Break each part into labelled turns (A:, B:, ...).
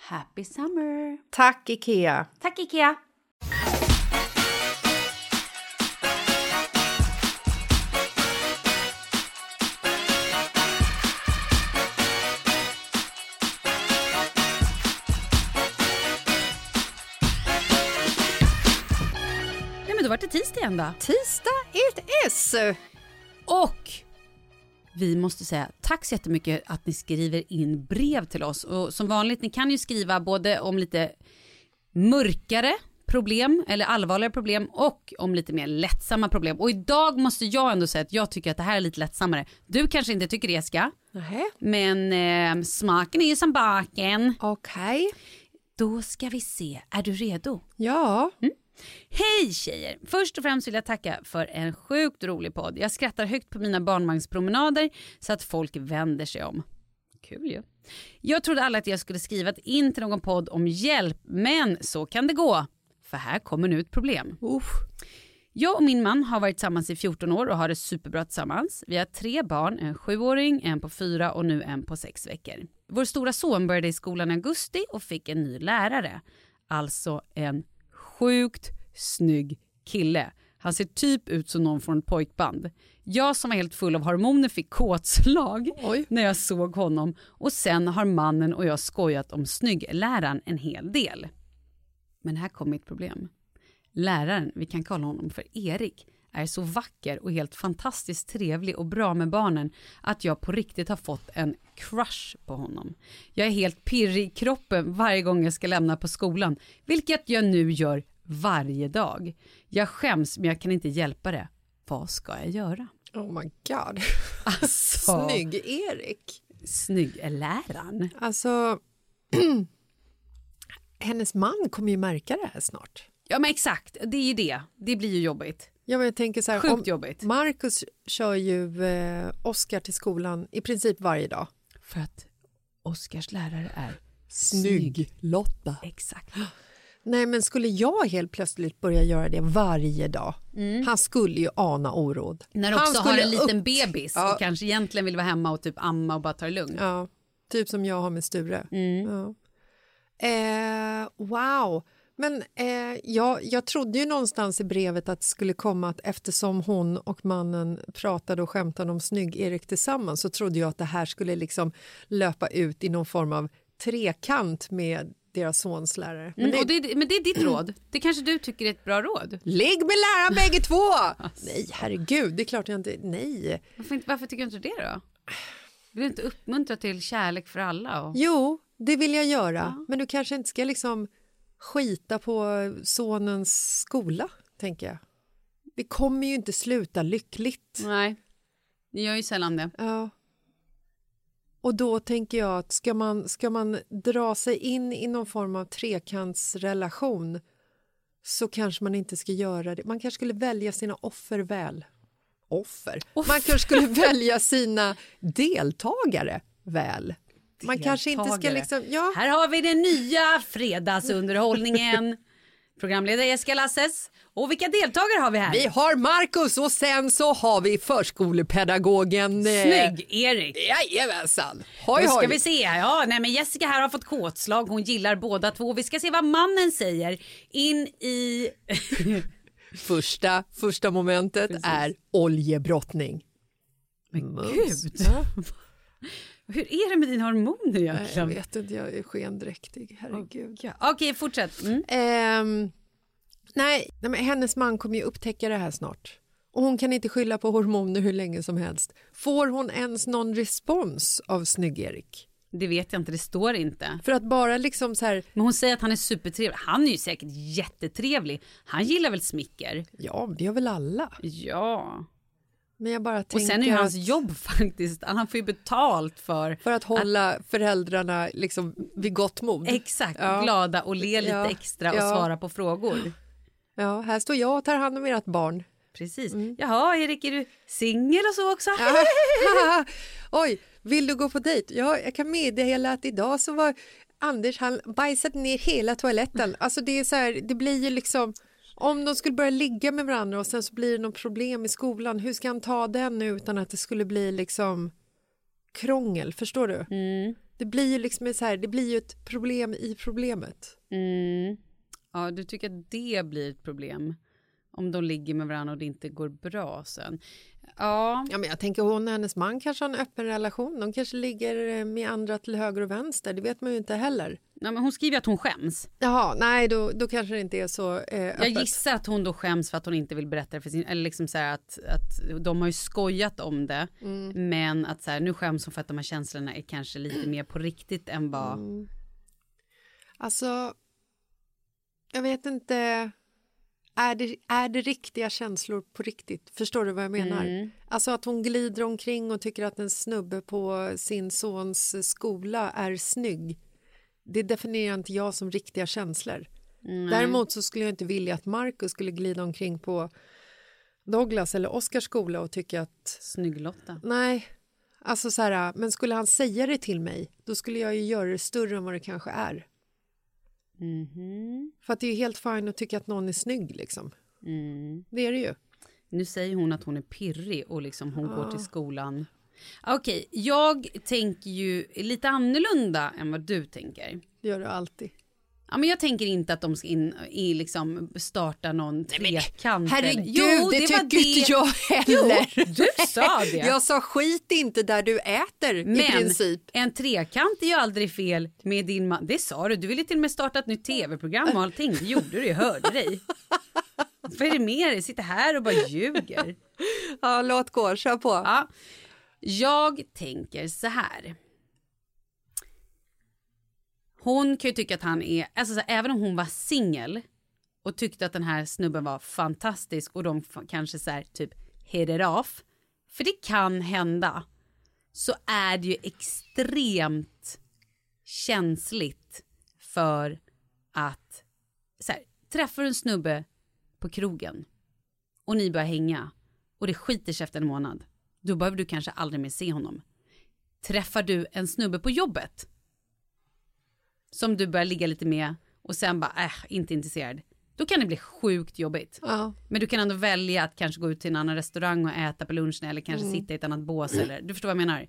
A: Happy summer!
B: Tack, Ikea!
A: Tack Ikea! Nej men då var det tisdag igen då.
B: Tisdag it is!
A: Och vi måste säga tack så jättemycket att ni skriver in brev till oss. Och som vanligt, ni kan ju skriva både om lite mörkare problem eller allvarligare problem och om lite mer lättsamma problem. Och idag måste jag ändå säga att jag tycker att det här är lite lättsammare. Du kanske inte tycker det ska,
B: Nej.
A: men eh, smaken är ju som baken.
B: Okej.
A: Då ska vi se, är du redo?
B: Ja.
A: Hej tjejer! Först och främst vill jag tacka för en sjukt rolig podd. Jag skrattar högt på mina barnvagnspromenader så att folk vänder sig om. Kul ju. Jag trodde alla att jag skulle skrivit in till någon podd om hjälp, men så kan det gå. För här kommer nu ett problem.
B: Uff.
A: Jag och min man har varit tillsammans i 14 år och har det superbra tillsammans. Vi har tre barn, en sjuåring, en på fyra och nu en på sex veckor. Vår stora son började i skolan i augusti och fick en ny lärare. Alltså en sjukt snygg kille. Han ser typ ut som någon från ett pojkband. Jag som var helt full av hormoner fick kåtslag
B: Oj.
A: när jag såg honom och sen har mannen och jag skojat om snyggläraren en hel del. Men här kommer mitt problem. Läraren, vi kan kalla honom för Erik, är så vacker och helt fantastiskt trevlig och bra med barnen att jag på riktigt har fått en crush på honom. Jag är helt pirrig i kroppen varje gång jag ska lämna på skolan, vilket jag nu gör varje dag. Jag skäms men jag kan inte hjälpa det. Vad ska jag göra?
B: Oh my god.
A: Alltså,
B: Snygg Erik.
A: snygg är läraren.
B: Alltså, hennes man kommer ju märka det här snart.
A: Ja men exakt, det är ju det. Det blir ju jobbigt.
B: Ja, men jag tänker så här,
A: Sjukt
B: om
A: jobbigt.
B: Marcus kör ju eh, Oscar till skolan i princip varje dag.
A: För att Oskars lärare är
B: Lotta.
A: Exakt.
B: Nej, men skulle jag helt plötsligt börja göra det varje dag, han skulle ju ana oråd.
A: När du
B: Han
A: också har
B: skulle
A: en liten
B: upp-
A: bebis
B: Ja.
A: och kanske egentligen vill vara hemma och typ amma och bara ta det lugnt.
B: Ja, typ som jag har med Sture.
A: Mm.
B: Ja. Eh, wow. Men eh, jag, jag trodde ju någonstans i brevet att det skulle komma att eftersom hon och mannen pratade och skämtade om snygg-Erik tillsammans så trodde jag att det här skulle liksom löpa ut i någon form av trekant med deras sons lärare. Men
A: Mm,
B: det,
A: det, men det är ditt råd. Det kanske du tycker är ett bra råd.
B: Ligg med läraren bägge två! Nej, herregud, det är klart jag inte... Nej.
A: Varför, varför tycker du inte det då? Vill du inte uppmuntra till kärlek för alla? Och...
B: Jo, det vill jag göra. Men du kanske inte ska liksom skita på sonens skola, tänker jag. Det kommer ju inte sluta lyckligt.
A: Nej, det gör ju sällan det.
B: Ja. Och då tänker jag att ska man, ska man dra sig in i någon form av trekantsrelation så kanske man inte ska göra det. Man kanske skulle välja sina offer väl. Offer? Man kanske skulle välja sina deltagare väl. Man kanske inte ska liksom... Ja.
A: Här har vi den nya fredagsunderhållningen. Programledare Jessica Lasses. Och vilka deltagare har vi här?
B: Vi har Markus och sen så har vi förskolepedagogen... eh,
A: Snygg-Erik.
B: Jajamensan! Hoj,
A: Då ska
B: hoj.
A: vi se. Ja, nej, men Jessica här har fått kåtslag. Hon gillar båda två. Vi ska se vad mannen säger. In i...
B: Första, första momentet är oljebrottning.
A: Men
B: Mums.
A: gud! Hur är det med dina hormoner
B: Nej, Jag
A: egentligen?
B: vet inte, jag är skendräktig. Herregud.
A: Okej, fortsätt. Mm.
B: Nej, nej, men hennes man kommer ju upptäcka det här snart. Och hon kan inte skylla på hormoner hur länge som helst. Får hon ens någon respons av Snygg-Erik?
A: Det vet jag inte, det står inte.
B: För att bara liksom så här,
A: Men hon säger att han är supertrevlig. Han är ju säkert jättetrevlig. Han gillar väl smicker?
B: ja, det gör väl alla.
A: Ja.
B: Men jag bara
A: Och
B: tänker
A: sen är ju hans
B: att
A: jobb faktiskt, han får ju betalt för
B: för att hålla föräldrarna liksom vid gott mod.
A: exakt
B: Ja.
A: glada och le lite
B: Ja.
A: extra och
B: Ja.
A: svara på frågor.
B: Ja, här står jag och tar hand om ert barn.
A: Precis.
B: Mm.
A: Jaha, Erik, är du singel och så också?
B: Oj, vill du gå på dejt? Ja, jag kan meddela att idag så var Anders, han bajsade ner hela toaletten. Alltså det är så här, det blir ju liksom om de skulle börja ligga med varandra och sen så blir det något problem i skolan, hur ska han ta den utan att det skulle bli liksom krångel, förstår du?
A: Mm.
B: Det blir ju liksom så här, det blir ju ett problem i problemet.
A: Mm. Ja, du tycker att det blir ett problem om de ligger med varandra och det inte går bra sen. Ja,
B: Ja, men jag tänker hon och hennes man kanske har en öppen relation, de kanske ligger med andra till höger och vänster, det vet man ju inte heller.
A: Nej, men hon skriver att hon skäms.
B: Jaha, nej då, då kanske det inte är så eh,
A: Jag gissar att hon då skäms för att hon inte vill berätta det för sin, eller liksom så att, att de har ju skojat om det,
B: Mm.
A: men att så här, nu skäms hon för att de här känslorna är kanske lite mer på riktigt än vad,
B: Mm. Alltså, jag vet inte. Är det, är det riktiga känslor på riktigt? Förstår du vad jag menar?
A: Mm.
B: Alltså att hon glider omkring och tycker att en snubbe på sin sons skola är snygg. Det definierar inte jag som riktiga känslor. Däremot så skulle jag inte vilja att Marcus skulle glida omkring på Douglas eller Oscars skola och tycka att
A: snygg-Lotta.
B: nej, alltså så här, men skulle han säga det till mig, då skulle jag ju göra det större än vad det kanske är.
A: Mhm.
B: För att det är ju helt fint att tycka att någon är snygg liksom.
A: Mm.
B: Det är det ju.
A: Nu säger hon att hon är pirrig och liksom hon går till skolan. Okej, jag tänker ju lite annorlunda än vad du tänker.
B: Det gör du alltid.
A: Ja, men jag tänker inte att de ska in i liksom starta någon trekant.
B: Herregud,
A: Jo,
B: det,
A: var
B: tycker inte jag heller.
A: Jo, du sa det.
B: Jag sa skit inte där du äter i
A: Men
B: princip.
A: en trekant är ju aldrig fel med din man. Det sa du. Du ville till och med starta ett nytt tv-program och allting. Det gjorde du, jag hörde dig. Vad är det med dig? Sitter här och bara ljuger.
B: Ja, låt gå, kör på.
A: Ja. Jag tänker så här. Hon kan ju tycka att han är, alltså så här, även om hon var singel och tyckte att den här snubben var fantastisk och de kanske så här typ hit it off. För det kan hända. Så är det ju extremt känsligt för att så här, träffar du en snubbe på krogen och ni börjar hänga och det skiter sig efter en månad. Då behöver du kanske aldrig mer se honom. Träffar du en snubbe på jobbet som du börjar ligga lite med och sen bara äh, inte intresserad. Då kan det bli sjukt jobbigt.
B: Ja.
A: Men du kan ändå välja att kanske gå ut till en annan restaurang och äta på lunchen eller kanske sitta i ett annat bås eller du förstår vad jag menar.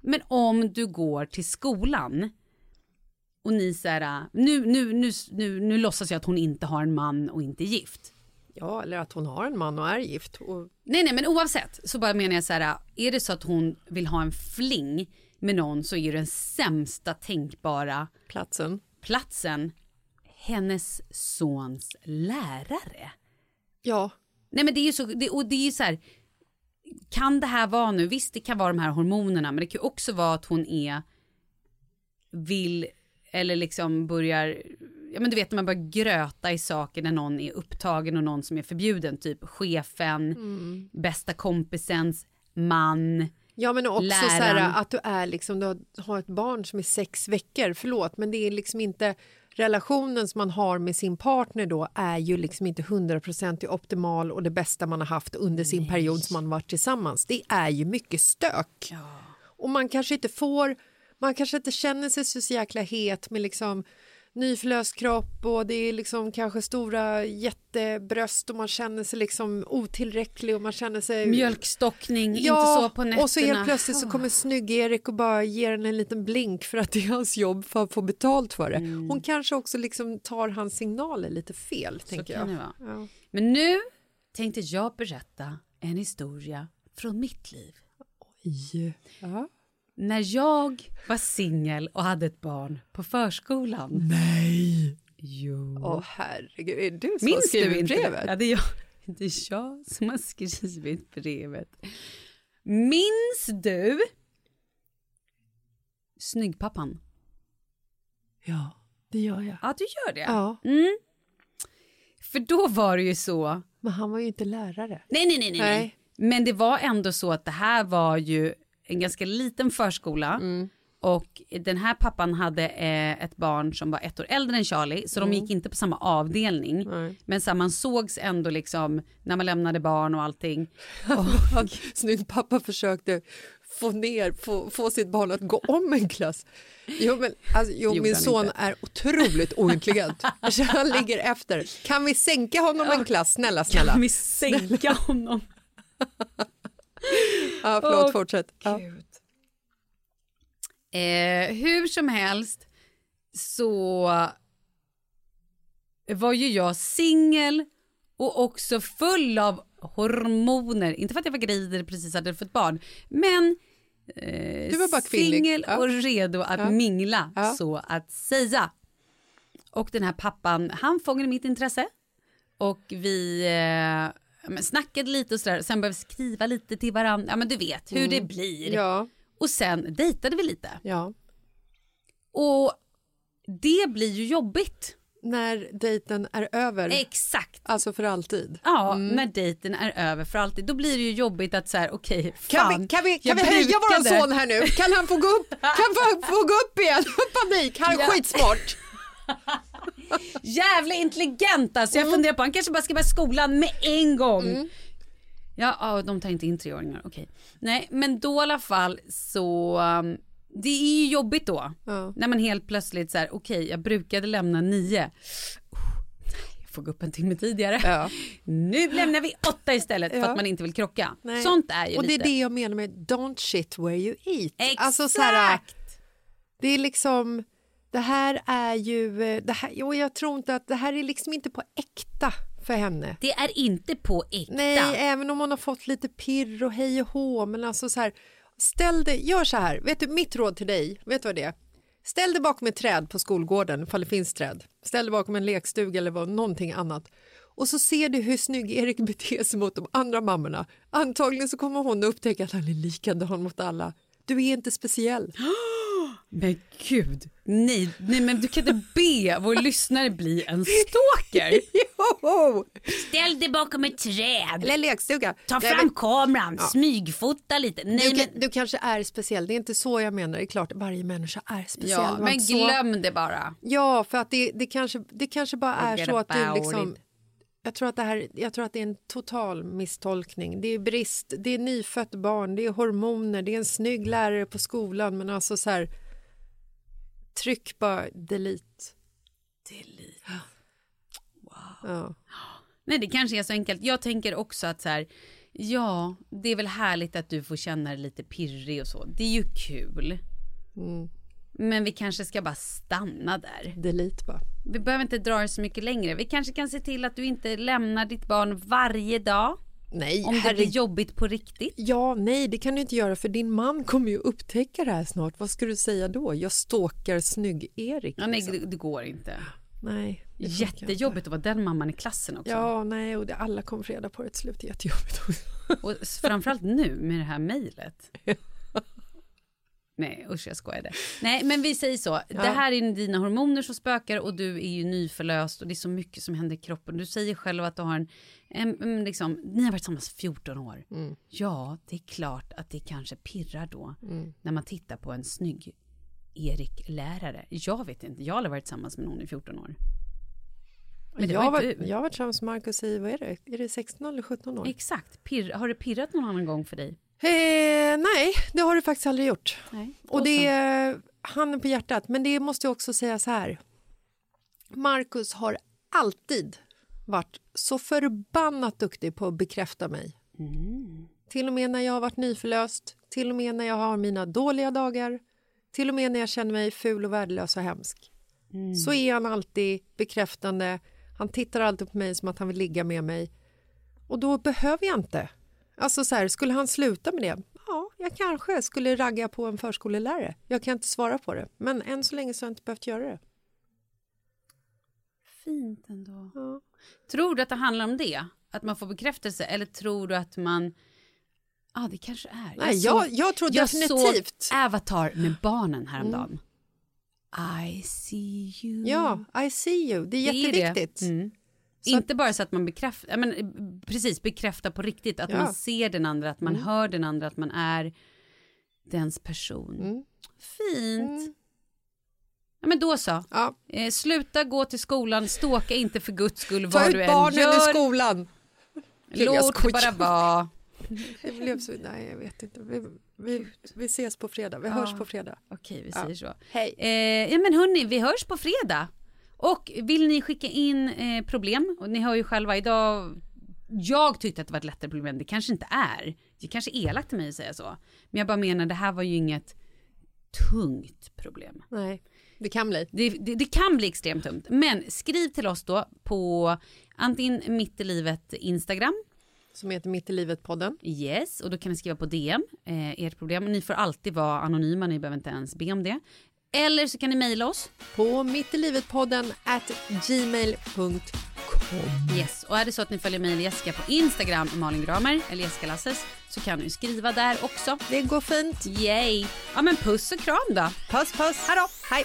A: Men om du går till skolan och ni säger nu, nu, nu, nu, nu låtsas jag att hon inte har en man och inte är gift.
B: Ja, eller att hon har en man och är gift. Och,
A: Nej, nej, men oavsett så bara menar jag så här, är det så att hon vill ha en fling med någon så är den sämsta tänkbara
B: platsen.
A: platsen hennes sons lärare.
B: Ja,
A: Nej, men det är ju så, det, och det är ju så här, kan det här vara nu, visst det kan vara de här hormonerna, men det kan ju också vara att hon är, vill, eller liksom börjar, ja men du vet när man börjar gröta i saker när någon är upptagen och någon som är förbjuden, typ chefen, bästa kompisens man.
B: Ja men också så
A: Läraren.
B: här att du är liksom, du har- ett barn som är sex veckor, förlåt men det är liksom inte relationen som man har med sin partner då är ju liksom inte hundraprocentigt optimal och det bästa man har haft under sin period som man varit tillsammans. Det är ju mycket stök. Och man kanske inte får, man kanske inte känner sig så jäkla het med liksom nyförlöst kropp och det är liksom kanske stora jättebröst och man känner sig liksom otillräcklig och man känner sig
A: Mjölkstockning, inte så på nätterna.
B: och så helt plötsligt så kommer snygg-Erik och bara ger en en liten blink för att det är hans jobb för att få betalt för det.
A: Mm.
B: Hon kanske också liksom tar hans signaler lite fel,
A: Så
B: tänker jag. Ja.
A: Men nu tänkte jag berätta en historia från mitt liv.
B: Ja.
A: När jag var singel och hade ett barn på förskolan.
B: Nej!
A: Jo.
B: Åh herregud, är du som har
A: Minns du
B: skrivit
A: inte
B: brevet?
A: Ja, det är jag. Det är jag som har skrivit brevet. Minns du Snyggpappan?
B: Ja, det gör jag.
A: Ja, du gör det.
B: Ja,
A: Mm. För då var det ju så.
B: men han var ju inte lärare.
A: Nej, nej, nej, nej. Nej. Men det var ändå så att det här var ju en ganska liten förskola.
B: Mm.
A: Och den här pappan hade eh, ett barn som var ett år äldre än Charlie, så de gick inte på samma avdelning.
B: Mm. Nej.
A: Men så här, man sågs ändå liksom när man lämnade barn och allting.
B: Han, snygg pappa försökte få ner, få, få sitt barn att gå om en klass. Jo, men, alltså, jo min son
A: inte.
B: är otroligt ointelligent. Så han ligger efter. Kan vi sänka honom en klass? Snälla, snälla.
A: Kan vi sänka honom?
B: Ja, förlåt,
A: Åh,
B: fortsätt. Ja.
A: Eh, hur som helst så var ju jag singel och också full av hormoner. Inte för att jag var gravid eller precis hade fått barn, men eh,
B: Du var bara
A: singel
B: Ja.
A: och redo att
B: Ja.
A: mingla,
B: Ja.
A: så att säga. Och den här pappan, han fångade mitt intresse och vi eh, ja, men snackade lite och sådär. Sen började vi skriva lite till varandra. Ja, men du vet hur det blir.
B: Mm. Ja,
A: Och sen dejtade vi lite.
B: ja.
A: Och det blir ju jobbigt.
B: När dejten är över,
A: Exakt.
B: alltså för alltid.
A: Ja,
B: Mm.
A: när dejten är över för alltid. Då blir det ju jobbigt att så här, okej,
B: Kan
A: fan.
B: vi, kan vi, kan vi höja vår
A: brukade-
B: son här nu? Kan han få gå upp, kan få, få gå upp igen? Panik, han är
A: Ja.
B: skitsmart.
A: Jävla intelligent alltså. Jag
B: Mm.
A: funderar på, han kanske bara ska börja skolan med en gång. Ja, ja, de tar inte in treåringar, okej. Nej, men då i alla fall så, um, det är ju jobbigt då.
B: Ja.
A: När man helt plötsligt så här, okej, jag brukade lämna nio. Oh, Jag får gå upp en timme tidigare.
B: Ja.
A: Nu lämnar vi åtta istället för
B: Ja.
A: att man inte vill krocka.
B: Nej.
A: Sånt är ju
B: Och det är
A: lite.
B: det jag menar med don't shit where you eat.
A: Exakt!
B: Alltså så här, det är liksom, det här är ju, eh, det här, och jag tror inte att det här är liksom inte på äkta för henne.
A: det är inte på äkta.
B: Nej, även om hon har fått lite pirr och hej och hå, men alltså så här, ställ dig, gör så här, vet du, mitt råd till dig, vet du vad det är? Ställ dig bakom ett träd på skolgården, ifall det finns träd. Ställ dig bakom en lekstuga eller vad, någonting annat. Och så ser du hur snygg Erik beter sig mot de andra mammorna. Antagligen så kommer hon att upptäcka att han är likadan mot alla. Du är inte speciell.
A: Men gud, nej, nej men du kan inte be vår lyssnare bli en stalker.
B: Jo!
A: Ställ dig bakom ett träd,
B: Eller lekstuga.
A: ta
B: Nej,
A: fram
B: men
A: kameran, smygfota lite. Nej,
B: du,
A: men,
B: du kanske är speciell, det är inte så jag menar. Det är klart, varje människa är speciell.
A: ja, men
B: inte så-
A: glöm det bara.
B: Ja, för att det, det, kanske, det kanske bara är så att du liksom...
A: it.
B: Jag tror, att det här, jag tror att det är en total misstolkning. Det är brist, det är nyfött barn, det är hormoner, det är en snygg lärare på skolan men alltså så här... Tryck bara delete.
A: Delete.
B: Ja.
A: Nej, det kanske är så enkelt. Jag tänker också att så här, ja, det är väl härligt att du får känna dig lite pirrig och så. Det är ju kul.
B: Mm.
A: Men vi kanske ska bara stanna där.
B: Delete bara.
A: Vi behöver inte dra det så mycket längre. Vi kanske kan se till att du inte lämnar ditt barn varje dag.
B: Nej,
A: Om det blir jobbigt på riktigt.
B: Ja, nej, det kan du inte göra för din man kommer ju upptäcka det här snart. Vad ska du säga då? Jag stalkar snygg-Erik.
A: Ja, nej,
B: liksom.
A: det, det går inte.
B: nej.
A: Jättejobbigt att vara den mamman i klassen också.
B: Ja, nej, och det, alla kommer få reda på det till slut. Jättejobbigt också.
A: Och framförallt nu med det här mejlet. Nej usch jag skojade. Nej men vi säger så. Det här är dina hormoner som spökar och du är ju nyförlöst och det är så mycket som händer i kroppen. Du säger själv att du har en, en, en liksom, ni har varit tillsammans 14 år. Ja det är klart att det kanske pirrar då när man tittar på en snygg Erik-lärare. Jag vet inte, jag har aldrig varit tillsammans med någon i 14 år. Men
B: jag,
A: var inte
B: jag har varit tillsammans med Marcus i, vad är det, är det 16 eller 17 år?
A: Exakt, Pirr, har det pirrat någon annan gång för dig?
B: Eh, nej, det har du faktiskt aldrig gjort.
A: Nej.
B: Och det är handen på hjärtat, men det måste jag också säga så här. Marcus har alltid varit så förbannat duktig på att bekräfta mig. Till och med när jag har varit nyförlöst, till och med när jag har mina dåliga dagar, till och med när jag känner mig ful och värdelös och hemsk. Så är han alltid bekräftande. Han tittar alltid på mig som att han vill ligga med mig. Och då behöver jag inte. Alltså så här, skulle han sluta med det? Ja, jag kanske skulle ragga på en förskolelärare. Jag kan inte svara på det. Men än så länge så har jag inte behövt göra det.
A: Fint ändå.
B: Ja.
A: Tror du att det handlar om det? Att man får bekräftelse? Eller tror du att man... Ja, ah, det kanske är.
B: Nej, jag, jag tror
A: jag
B: definitivt...
A: såg Avatar med barnen häromdagen. I see you.
B: Ja, I see you. Det är
A: Det är
B: jätteviktigt.
A: det. Mm.
B: Så
A: Inte bara så att man bekräftar, men, eh, precis, bekräftar på riktigt. Att
B: Ja. Mm.
A: man ser den andra, att man hör den andra, att man är dens person.
B: Mm.
A: Fint. Ja, men då så.
B: Ja.
A: Eh, sluta gå till skolan, ståka inte för guds skull
B: Ta
A: vad
B: ut
A: du än
B: barnen
A: gör.
B: i skolan.
A: Låt det bara vara.
B: Det blev så... Nej, jag vet inte. Vi, vi, vi ses på fredag. Vi hörs på fredag.
A: Okej, vi säger så.
B: Hej.
A: Eh, ja men hörni, vi hörs på fredag. Och vill ni skicka in eh, problem, och ni hör ju själva idag, jag tyckte att det var ett lättare problem, det kanske inte är. Det kanske är elakt till mig att säga så. Men jag bara menar, det här var ju inget tungt problem.
B: Nej, det kan bli.
A: Det, det, det kan bli extremt tungt. Men skriv till oss då på antingen mitt i livet Instagram
B: Som heter Mitt i livet-podden.
A: Yes, och då kan ni skriva på DM, eh, ert problem. Ni får alltid vara anonyma, ni behöver inte ens be om det. Eller så kan ni mejla oss.
B: På mittilivetpodden at gmail.com.
A: Yes, och är det så att ni följer mig eller Jessica på Instagram, Malin Gramer eller Jessica Lasses, så kan ni skriva där också.
B: Det går fint.
A: Yay! Ja men puss och kram då.
B: Puss, puss. Hej då. Hej.